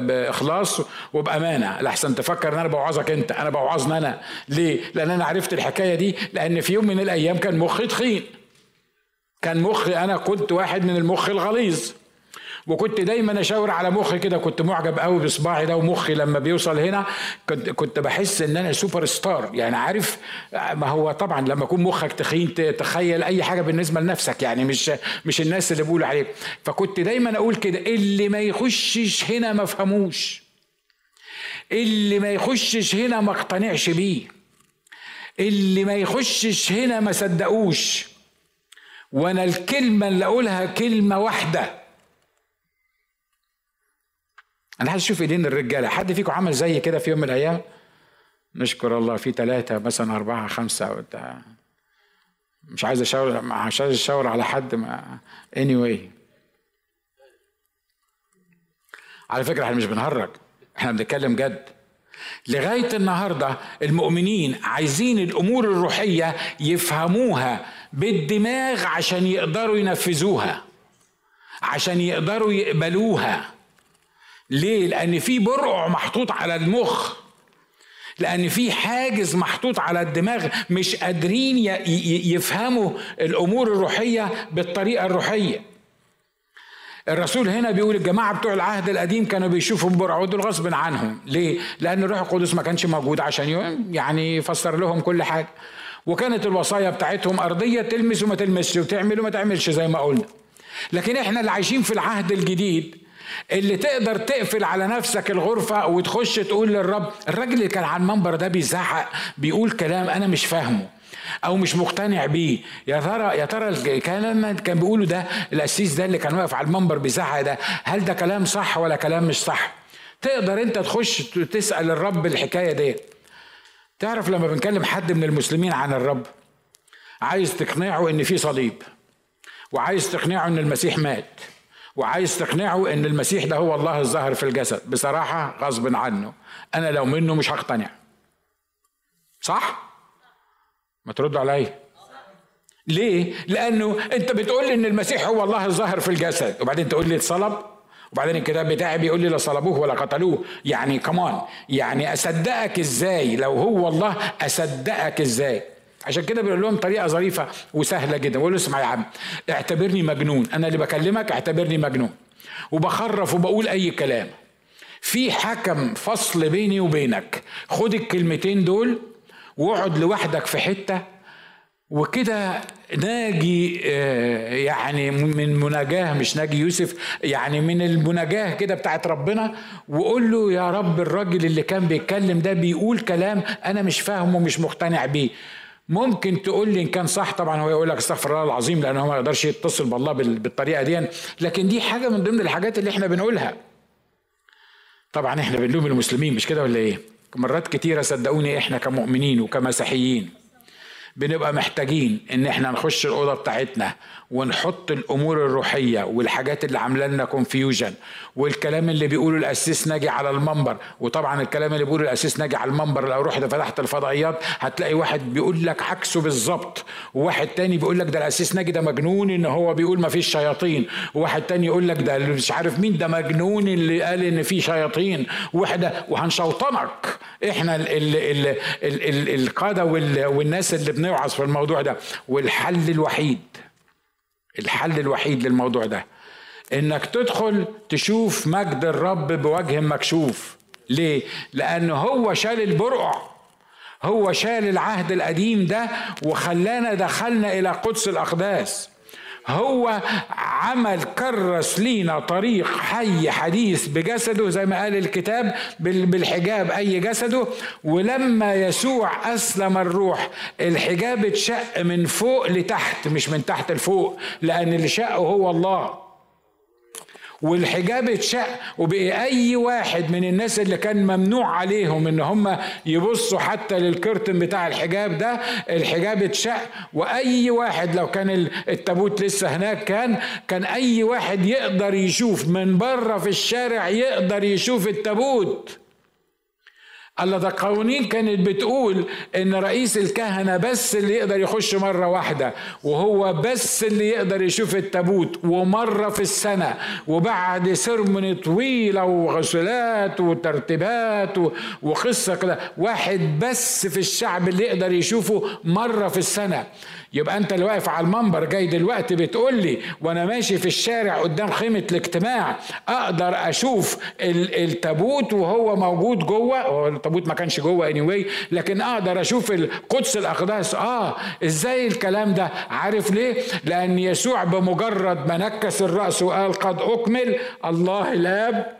بإخلاص وبأمانة. لحسن تفكر إن أنا بوعظك أنت. أنا بوعظني أنا. ليه؟ لأن أنا عرفت الحكاية دي لأن في يوم من الأيام كان مخي تخين. كان مخي أنا كنت واحد من المخ الغليظ. وكنت دايما أشاور على مخي كده كنت معجب قوي بصباعي ده ومخي لما بيوصل هنا كنت كنت بحس إن أنا سوبر ستار. يعني عارف ما هو طبعا لما يكون مخك تخين تخيل أي حاجة بالنسبة لنفسك يعني مش مش الناس اللي بيقولوا عليك. فكنت دايما أقول كده اللي ما يخشش هنا ما فهموش. اللي ما يخشش هنا ما اقتنعش بيه. اللي ما يخشش هنا ما صدقوش. وأنا الكلمة اللي أقولها كلمة واحدة. أنا عايز أشوف إيدين الرجالة. حد فيكم عمل زي كده في يوم من الأيام؟ نشكر الله. في ثلاثة مثلا أربعة خمسة. وبتاع مش عايز أشاور مش عايز أشاور على حد ما. Anyway. على فكرة إحنا مش بنهرج. إحنا بنتكلم جد. لغاية النهاردة المؤمنين عايزين الأمور الروحية يفهموها بالدماغ عشان يقدروا ينفذوها عشان يقدروا يقبلوها. ليه؟ لأن في برقع محطوط على المخ. لأن في حاجز محطوط على الدماغ مش قادرين يفهموا الأمور الروحية بالطريقة الروحية. الرسول هنا بيقول الجماعة بتوع العهد القديم كانوا بيشوفوا برع دول غصب عنهم. ليه؟ لأن الروح القدس ما كانش موجود عشان يعني يفسر لهم كل حاجة. وكانت الوصايا بتاعتهم أرضية تلمس وما تلمسش وتعمل وما تعملش زي ما قلنا. لكن إحنا اللي عايشين في العهد الجديد اللي تقدر تقفل على نفسك الغرفة وتخش تقول للرب الراجل اللي كان على المنبر ده بيزعق بيقول كلام أنا مش فاهمه أو مش مقتنع بيه. يا ترى يا ترى الكلام كان بيقوله ده القسيس ده اللي كان واقف على المنبر بيزعق ده هل ده كلام صح ولا كلام مش صح؟ تقدر أنت تخش تسأل الرب الحكاية دي. تعرف لما بنكلم حد من المسلمين عن الرب عايز تقنعه إن في صليب وعايز تقنعه إن المسيح مات. وعايز تقنعه إن المسيح ده هو الله الظاهر في الجسد. بصراحة غصب عنه. أنا لو منه مش هقتنع. صح؟ ما تردوا عليا. ليه؟ لأنه أنت بتقول إن المسيح هو الله الظاهر في الجسد. وبعدين تقول لي اتصلب. وبعدين الكتاب بتاعي بيقول لي لا صلبوه ولا قتلوه. يعني كمان يعني أصدقك إزاي؟ لو هو الله أصدقك إزاي؟ عشان كده بيقول لهم طريقة ظريفة وسهلة جدا. بقول له اسمع يا عم اعتبرني مجنون. أنا اللي بكلمك اعتبرني مجنون. وبخرف وبقول أي كلام. في حكم فصل بيني وبينك. خد الكلمتين دول واقعد لوحدك في حتة وكده ناجي آه، يعني من مناجاه مش ناجي يوسف يعني من المناجاه كده بتاعت ربنا. وقول له يا رب الراجل اللي كان بيتكلم ده بيقول كلام أنا مش فاهمه ومش مقتنع بيه. ممكن تقول لي إن كان صح؟ طبعا هو يقول لك استغفر الله العظيم لأنه ما يقدرش يتصل بالله بالطريقة دي. لكن دي حاجة من ضمن الحاجات اللي إحنا بنقولها. طبعا إحنا بنلوم المسلمين مش كده ولا إيه؟ مرات كتيرة صدقوني إحنا كمؤمنين وكمسيحيين بنبقى محتاجين إن إحنا نخش الأوضة بتاعتنا ونحط الأمور الروحية والحاجات اللي عاملة لنا كونفيوجن والكلام اللي بيقوله الأسيس ناجي على المنبر. وطبعا الكلام اللي بيقوله الأسيس ناجي على المنبر لو رحت فتحت الفضائيات هتلاقي واحد بيقول لك عكسه بالظبط. وواحد تاني بيقول لك ده الأسيس ناجي ده مجنون إن هو بيقول ما فيش شياطين. وواحد تاني يقول لك ده مش عارف مين ده مجنون اللي قال إن في شياطين. واحدة وهنشوطنك. إحنا ال ال ال القادة والناس اللي بنوعظ في الموضوع ده. والحل الوحيد الحل الوحيد للموضوع ده إنك تدخل تشوف مجد الرب بوجه مكشوف. ليه؟ لأنه هو شال البرقع هو شال العهد القديم ده وخلانا دخلنا إلى قدس الأقداس. هو عمل كرس لينا طريق حي حديث بجسده زي ما قال الكتاب بالحجاب أي جسده. ولما يسوع أسلم الروح الحجاب اتشق من فوق لتحت مش من تحت لفوق لأن اللي شقه هو الله. والحجاب اتشق وبقي أي واحد من الناس اللي كان ممنوع عليهم إن هم يبصوا حتى للكرتن بتاع الحجاب ده الحجاب اتشق. وأي واحد لو كان التابوت لسه هناك كان كان أي واحد يقدر يشوف من بره في الشارع يقدر يشوف التابوت. الله ده قوانين كانت بتقول إن رئيس الكهنة بس اللي يقدر يخش مرة واحدة وهو بس اللي يقدر يشوف التابوت ومرة في السنة وبعد سرمن طويلة وغسلات وترتيبات وقصة كده. واحد بس في الشعب اللي يقدر يشوفه مرة في السنة. يبقى انت اللي واقف على المنبر جاي دلوقتي بتقول لي وأنا ماشي في الشارع قدام خيمة الاجتماع أقدر أشوف التابوت وهو موجود جوه؟ هو التابوت ما كانش جوه اني anyway لكن أقدر أشوف القدس الأقداس. آه إزاي الكلام ده؟ عارف ليه؟ لأن يسوع بمجرد ما نكس الرأس وقال قد أكمل الله الاب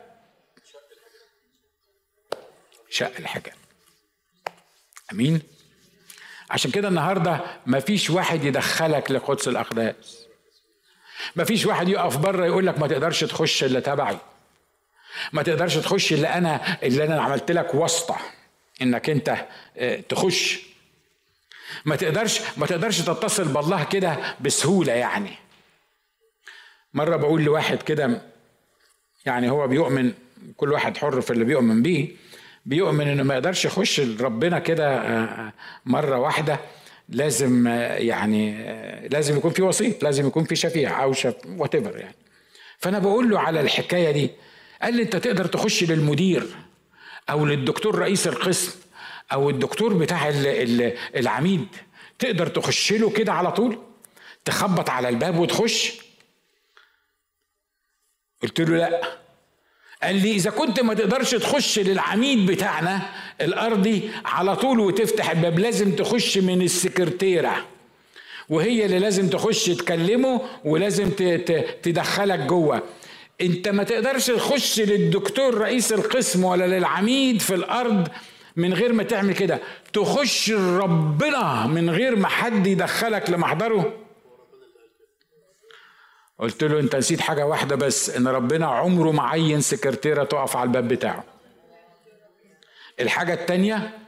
شق الحجاب أمين؟ عشان كده النهارده مفيش واحد يدخلك لقدس الأقداس. مفيش واحد يقف بره يقول لك ما تقدرش تخش الا تبعي. ما تقدرش تخش الا أنا اللي أنا عملت لك واسطة إنك أنت آه، تخش. ما تقدرش ما تقدرش تتصل بالله كده بسهولة يعني. مرة بقول لواحد كده يعني هو بيؤمن كل واحد حر في اللي بيؤمن بيه. بيؤمن إنه ما يقدرش يخش لربنا كده آه، آه، مرة واحدة لازم آه، يعني لازم يكون في وسيط لازم يكون في شفيع أو شف وات يعني. فأنا بقول له على الحكاية دي قال لي أنت تقدر تخش للمدير أو للدكتور رئيس القسم أو الدكتور بتاع العميد تقدر تخش له كده على طول تخبط على الباب وتخش؟ قلت له لا. قال لي إذا كنت ما تقدرش تخش للعميد بتاعنا الأرضي على طول وتفتح الباب لازم تخش من السكرتيرة. وهي اللي لازم تخش تكلمه ولازم تدخلك جوه. انت ما تقدرش تخش للدكتور رئيس القسم ولا للعميد في الأرض من غير ما تعمل كده. تخش ربنا من غير ما حد يدخلك لمحضره. قلت له انت نسيت حاجة واحدة بس ان ربنا عمره ما عين سكرتيرة تقف على الباب بتاعه. الحاجة التانية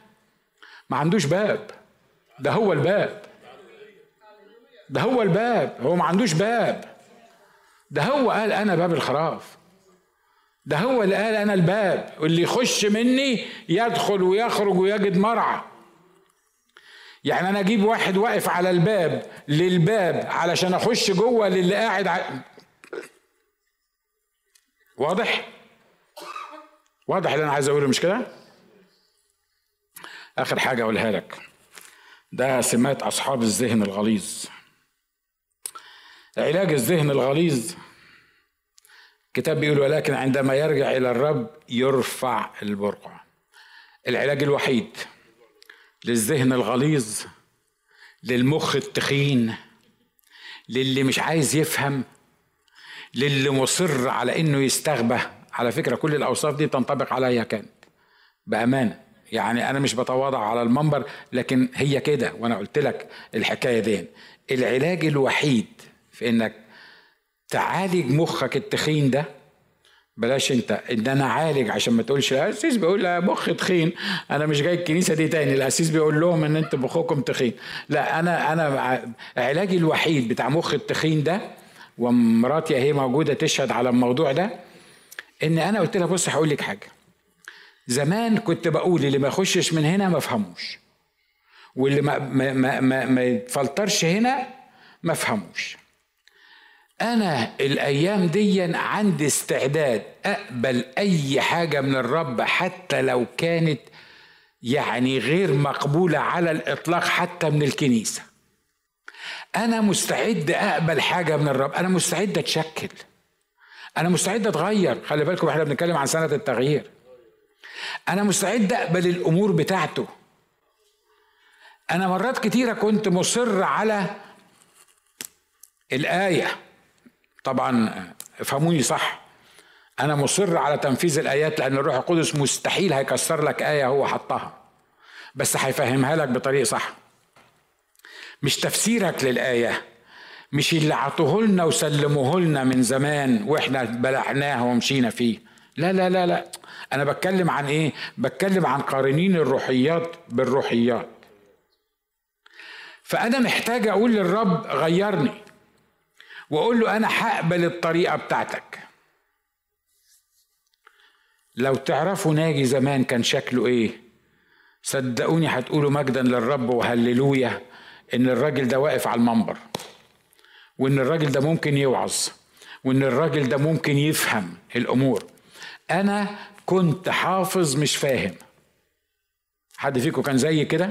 ما عندوش باب. ده هو الباب. ده هو الباب. هو ما عندوش باب. ده هو قال أنا باب الخراف. ده هو اللي قال أنا الباب. واللي يخش مني يدخل ويخرج ويجد مرعى. يعني أنا أجيب واحد واقف على الباب للباب علشان أخش جوه للي قاعد ع... واضح؟ واضح اللي أنا عايز أقوله مش كده؟ آخر حاجة أقولها لك. ده سمات أصحاب الذهن الغليظ. علاج الذهن الغليظ. الكتاب بيقول ولكن عندما يرجع إلى الرب يرفع البرقع. العلاج الوحيد. للذهن الغليظ للمخ التخين للي مش عايز يفهم للي مصر على إنه يستغبى على فكرة كل الأوصاف دي تنطبق عليا كانت. بأمانة يعني أنا مش بتواضع على المنبر لكن هي كده وأنا قلت لك الحكاية دي. العلاج الوحيد في إنك تعالج مخك التخين ده بلاش انت ان أنا عالج عشان ما تقولش القسيس بيقول مخ تخين. أنا مش جاي الكنيسة دي تاني القسيس بيقول لهم ان انت مخكم تخين. لا أنا أنا علاجي الوحيد بتاع مخ التخين ده ومراتي اهي موجودة تشهد على الموضوع ده ان أنا قلت لها بص هقول لك حاجة. زمان كنت بقول اللي ما يخشش من هنا ما فهموش واللي ما ما ما, ما, ما يتفلترش هنا ما فهموش أنا الأيام دي عندي استعداد أقبل أي حاجة من الرب حتى لو كانت يعني غير مقبولة على الإطلاق حتى من الكنيسة. أنا مستعد أقبل حاجة من الرب. أنا مستعد أتشكل. أنا مستعد أتغير. خلي بالكم إحنا بنتكلم عن سنة التغيير. أنا مستعد أقبل الأمور بتاعته. أنا مرات كتيرة كنت مصر على الآية. طبعا افهموني صح. أنا مصر على تنفيذ الآيات لأن الروح القدس مستحيل هيكسر لك آية هو حطها. بس هيفهمها لك بطريقه صح. مش تفسيرك للآية مش اللي عطوه لنا وسلموه لنا من زمان وإحنا بلعناه ومشينا فيه. لا لا لا لا. أنا بتكلم عن إيه؟ بتكلم عن قارنين الروحيات بالروحيات. فأنا محتاج أقول للرب غيرني. وأقول له أنا هقبل الطريقة بتاعتك. لو تعرفوا ناجي زمان كان شكله إيه؟ صدقوني هتقولوا مجدا للرب وهللويا إن الراجل ده واقف على المنبر وإن الراجل ده ممكن يوعظ وإن الراجل ده ممكن يفهم الأمور. أنا كنت حافظ مش فاهم. حد فيكم كان زي كده؟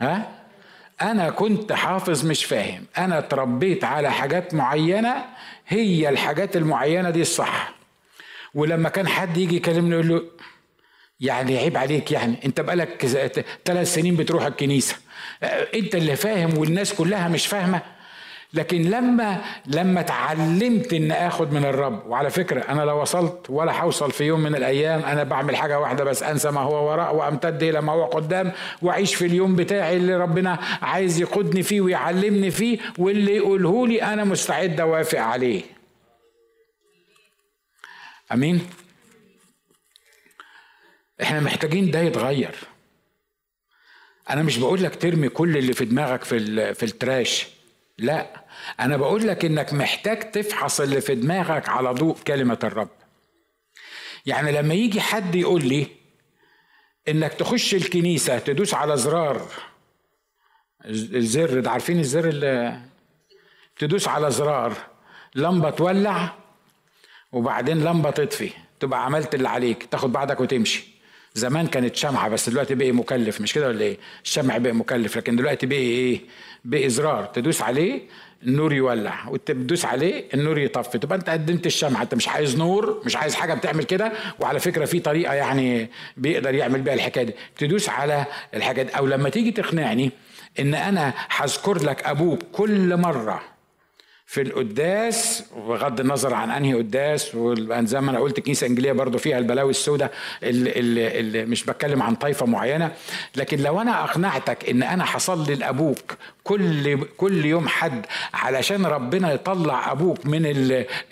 ها؟ أنا كنت حافظ مش فاهم. أنا اتربيت على حاجات معينة هي الحاجات المعينة دي الصح. ولما كان حد يجي يكلمني يقول له يعني عيب عليك يعني أنت بقالك ثلاث سنين بتروح الكنيسة. أنت اللي فاهم والناس كلها مش فاهمة. لكن لما لما اتعلمت ان آخد من الرب وعلى فكرة أنا لو وصلت ولا هوصل في يوم من الأيام أنا بعمل حاجة واحدة بس أنسى ما هو وراء وأمتد إلى ما هو قدام وأعيش في اليوم بتاعي اللي ربنا عايز يقودني فيه ويعلمني فيه واللي يقوله لي أنا مستعد أوافق عليه. آمين؟ إحنا محتاجين ده يتغير. أنا مش بقول لك ترمي كل اللي في دماغك في في التراش. لا. أنا بقول لك إنك محتاج تفحص اللي في دماغك على ضوء كلمة الرب. يعني لما يجي حد يقول لي إنك تخش الكنيسة تدوس على زرار الزر ده عارفين الزر اللي تدوس على زرار لمبة تولع وبعدين لمبة تطفي تبقى عملت اللي عليك تاخد بعضك وتمشي. زمان كانت شمعة بس دلوقتي بقي مكلف. مش كده ولا إيه؟ الشمع بقي مكلف لكن دلوقتي بقي إيه؟ بقي زرار تدوس عليه النور يولع. وتدوس عليه النور يطفي. تبقى أنت قدمت الشمعة. أنت مش عايز نور مش عايز حاجة بتعمل كده. وعلى فكرة في طريقة يعني بيقدر يعمل بيها الحكاية دي. تدوس على الحاجة دي. أو لما تيجي تقنعني إن أنا هذكر لك أبوك كل مرة في القداس بغض النظر عن أنهي قداس زي ما أنا قلت الكنيسة الإنجيلية برضو فيها البلاوي السوداء اللي, اللي, اللي مش بتكلم عن طائفه معينة لكن لو أنا أقنعتك إن أنا هصلي لأبوك كل كل يوم حد علشان ربنا يطلع أبوك من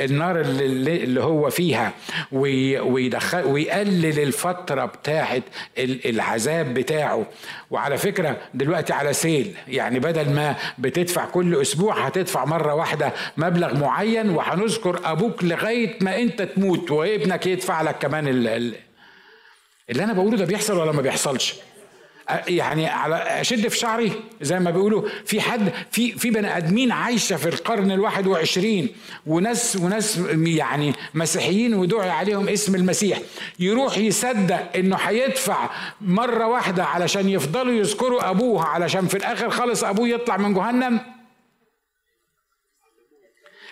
النار اللي, اللي هو فيها ويدخل ويقلل الفترة بتاعه العذاب بتاعه. وعلى فكرة دلوقتي على سيل يعني بدل ما بتدفع كل أسبوع هتدفع مرة واحدة مبلغ معين وهنذكر أبوك لغاية ما أنت تموت وابنك يدفع لك كمان اللي أنا بقوله ده بيحصل ولا ما بيحصلش؟ يعني على أشد في شعري زي ما بيقولوا. في حد في في بني آدمين عايشة في القرن الواحد وعشرين وناس وناس يعني مسيحيين ودعي عليهم اسم المسيح. يروح يصدق إنه هيدفع مرة واحدة علشان يفضلوا يذكروا أبوه علشان في الآخر خالص أبوه يطلع من جهنم.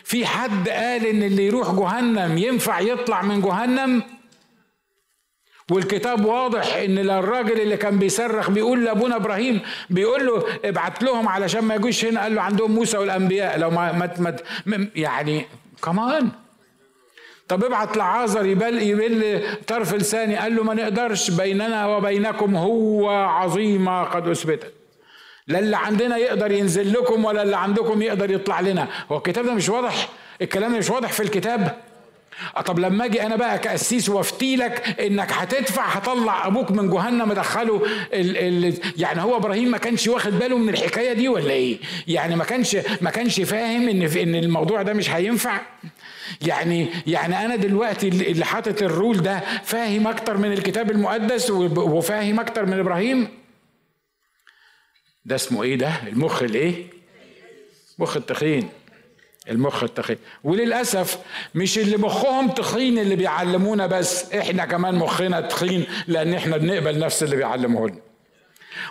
في حد قال إن اللي يروح جهنم ينفع يطلع من جهنم؟ والكتاب واضح إن الراجل اللي كان بيصرخ بيقول لأبونا إبراهيم بيقول له ابعت لهم علشان ما يجوش هنا قال له عندهم موسى والأنبياء. لو ما, ما, ما يعني كمان طب ابعت لعازر يبل يبل طرف لساني. قال له ما نقدرش بيننا وبينكم هو عظيمة قد أثبتت. لا اللي عندنا يقدر ينزل لكم ولا اللي عندكم يقدر يطلع لنا. هو الكتاب ده مش واضح؟ الكلام ده مش واضح في الكتاب؟ طب لما أجي أنا بقى كأسيس وافتي لك انك هتدفع هطلع أبوك من جهنم ادخله ال ال يعني هو إبراهيم ما كانش واخد باله من الحكاية دي ولا إيه؟ يعني ما كانش ما كانش فاهم ان ان الموضوع ده مش هينفع؟ يعني يعني أنا دلوقتي اللي حاطط الرول ده فاهم أكتر من الكتاب المقدس وفاهم أكتر من إبراهيم؟ ده اسمه إيه ده؟ المخ الايه؟ مخ التخين المخ التخين. وللأسف مش اللي مخهم تخين اللي بيعلمونا بس إحنا كمان مخنا تخين لأن إحنا بنقبل نفس اللي بيعلموه لنا.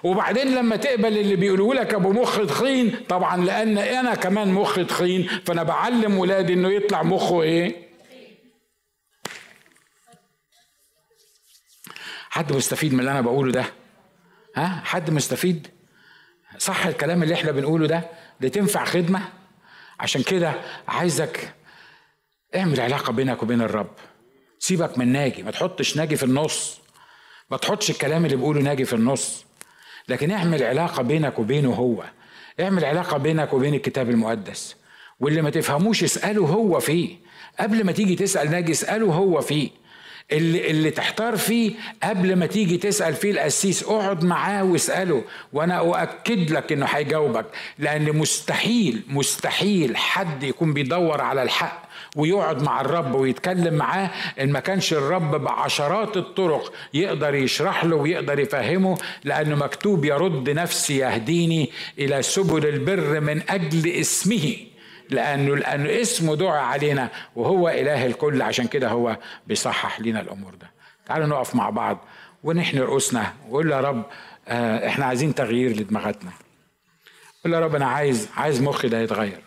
وبعدين لما تقبل اللي بيقولوا لك أبو مخ تخين طبعا لأن أنا كمان مخ تخين فأنا بعلم ولادي إنه يطلع مخه إيه؟ حد مستفيد من اللي أنا بقوله ده؟ ها؟ حد مستفيد؟ صح الكلام اللي إحنا بنقوله ده؟ ده تنفع خدمة؟ عشان كده عايزك اعمل علاقة بينك وبين الرب. سيبك من ناجي ما تحطش ناجي في النص. ما تحطش الكلام اللي بيقوله ناجي في النص. لكن اعمل علاقة بينك وبينه هو. اعمل علاقة بينك وبين الكتاب المقدس. واللي ما تفهموش اسأله هو فيه. قبل ما تيجي تسأل ناجي اسأله هو فيه. اللي, اللي تحتار فيه قبل ما تيجي تسأل فيه القسيس اقعد معاه واسأله وأنا أؤكد لك إنه هيجاوبك. لأن مستحيل مستحيل حد يكون بيدور على الحق ويقعد مع الرب ويتكلم معاه إن ما كانش الرب بعشرات الطرق يقدر يشرح له ويقدر يفهمه لأنه مكتوب يرد نفسي يهديني إلى سبل البر من أجل اسمه. لأنه لأنه اسمه دعا علينا وهو إله الكل عشان كده هو بيصحح لنا الأمور ده. تعالوا نقف مع بعض ونحن رؤوسنا ونقول يا رب آه، إحنا عايزين تغيير لدماغاتنا. قول يا رب أنا عايز عايز مخي ده يتغير.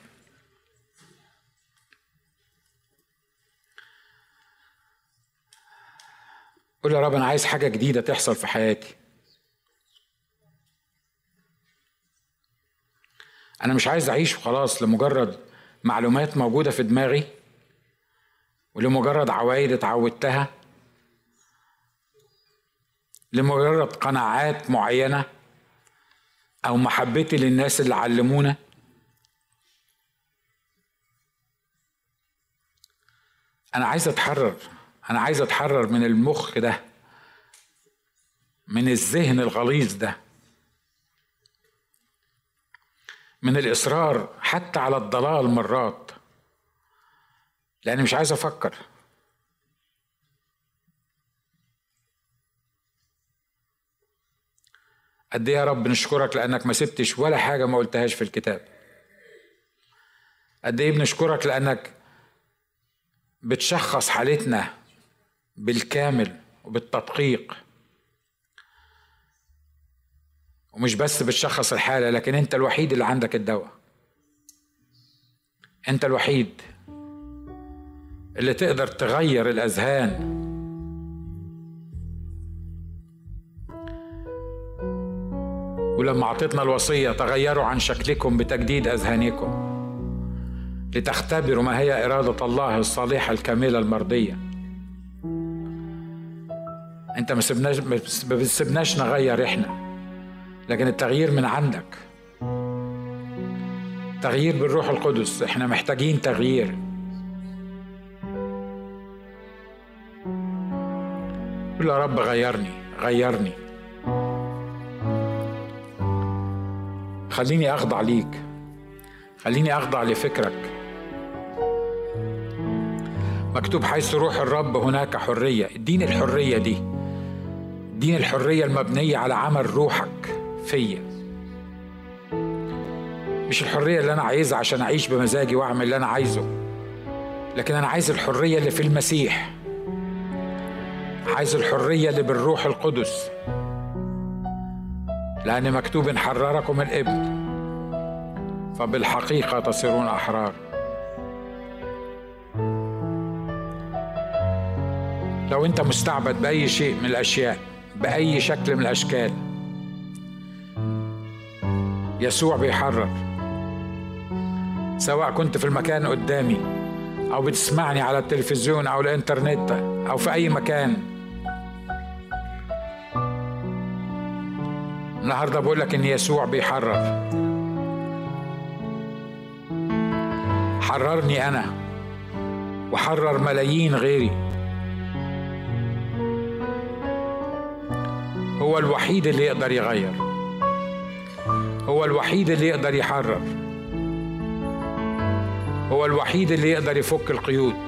قول يا رب أنا عايز حاجة جديدة تحصل في حياتي. أنا مش عايز أعيش وخلاص لمجرد معلومات موجودة في دماغي ولمجرد عوايد اتعودتها لمجرد قناعات معينة أو محبتي للناس اللي علمونا. أنا عايز أتحرر أنا عايز أتحرر من المخ ده من الذهن الغليظ ده. من الإصرار حتى على الضلال مرات. لأني مش عايز أفكر. قد إيه يا رب نشكرك لأنك ما سبتش ولا حاجة ما قلتهاش في الكتاب. قد إيه بنشكرك لأنك بتشخص حالتنا بالكامل وبالتدقيق. ومش بس بتشخص الحالة لكن أنت الوحيد اللي عندك الدواء. أنت الوحيد اللي تقدر تغير الأذهان. ولما أعطيتنا الوصية تغيروا عن شكلكم بتجديد أذهانكم لتختبروا ما هي إرادة الله الصالحة الكاملة المرضية. أنت ما سبناش ما نغير إحنا. لكن التغيير من عندك. تغيير بالروح القدس. إحنا محتاجين تغيير. قول يا رب غيرني غيرني. خليني أخضع ليك. خليني أخضع لفكرك. مكتوب حيث روح الرب هناك حرية. اديني الحرية دي. اديني الحرية المبنية على عمل روحك. فيا. مش الحرية اللي أنا عايزها عشان أعيش بمزاجي وأعمل اللي أنا عايزه لكن أنا عايز الحرية اللي في المسيح. عايز الحرية اللي بالروح القدس. لأن مكتوب إن حرركم الإبن فبالحقيقة تصيرون أحرار. لو أنت مستعبد بأي شيء من الأشياء بأي شكل من الأشكال يسوع بيحرر. سواء كنت في المكان قدامي أو بتسمعني على التلفزيون أو الإنترنت أو في أي مكان. النهارده بقول لك إن يسوع بيحرر. حررني أنا وحرر ملايين غيري. هو الوحيد اللي يقدر يغير. هو الوحيد اللي يقدر يحرر. هو الوحيد اللي يقدر يفك القيود.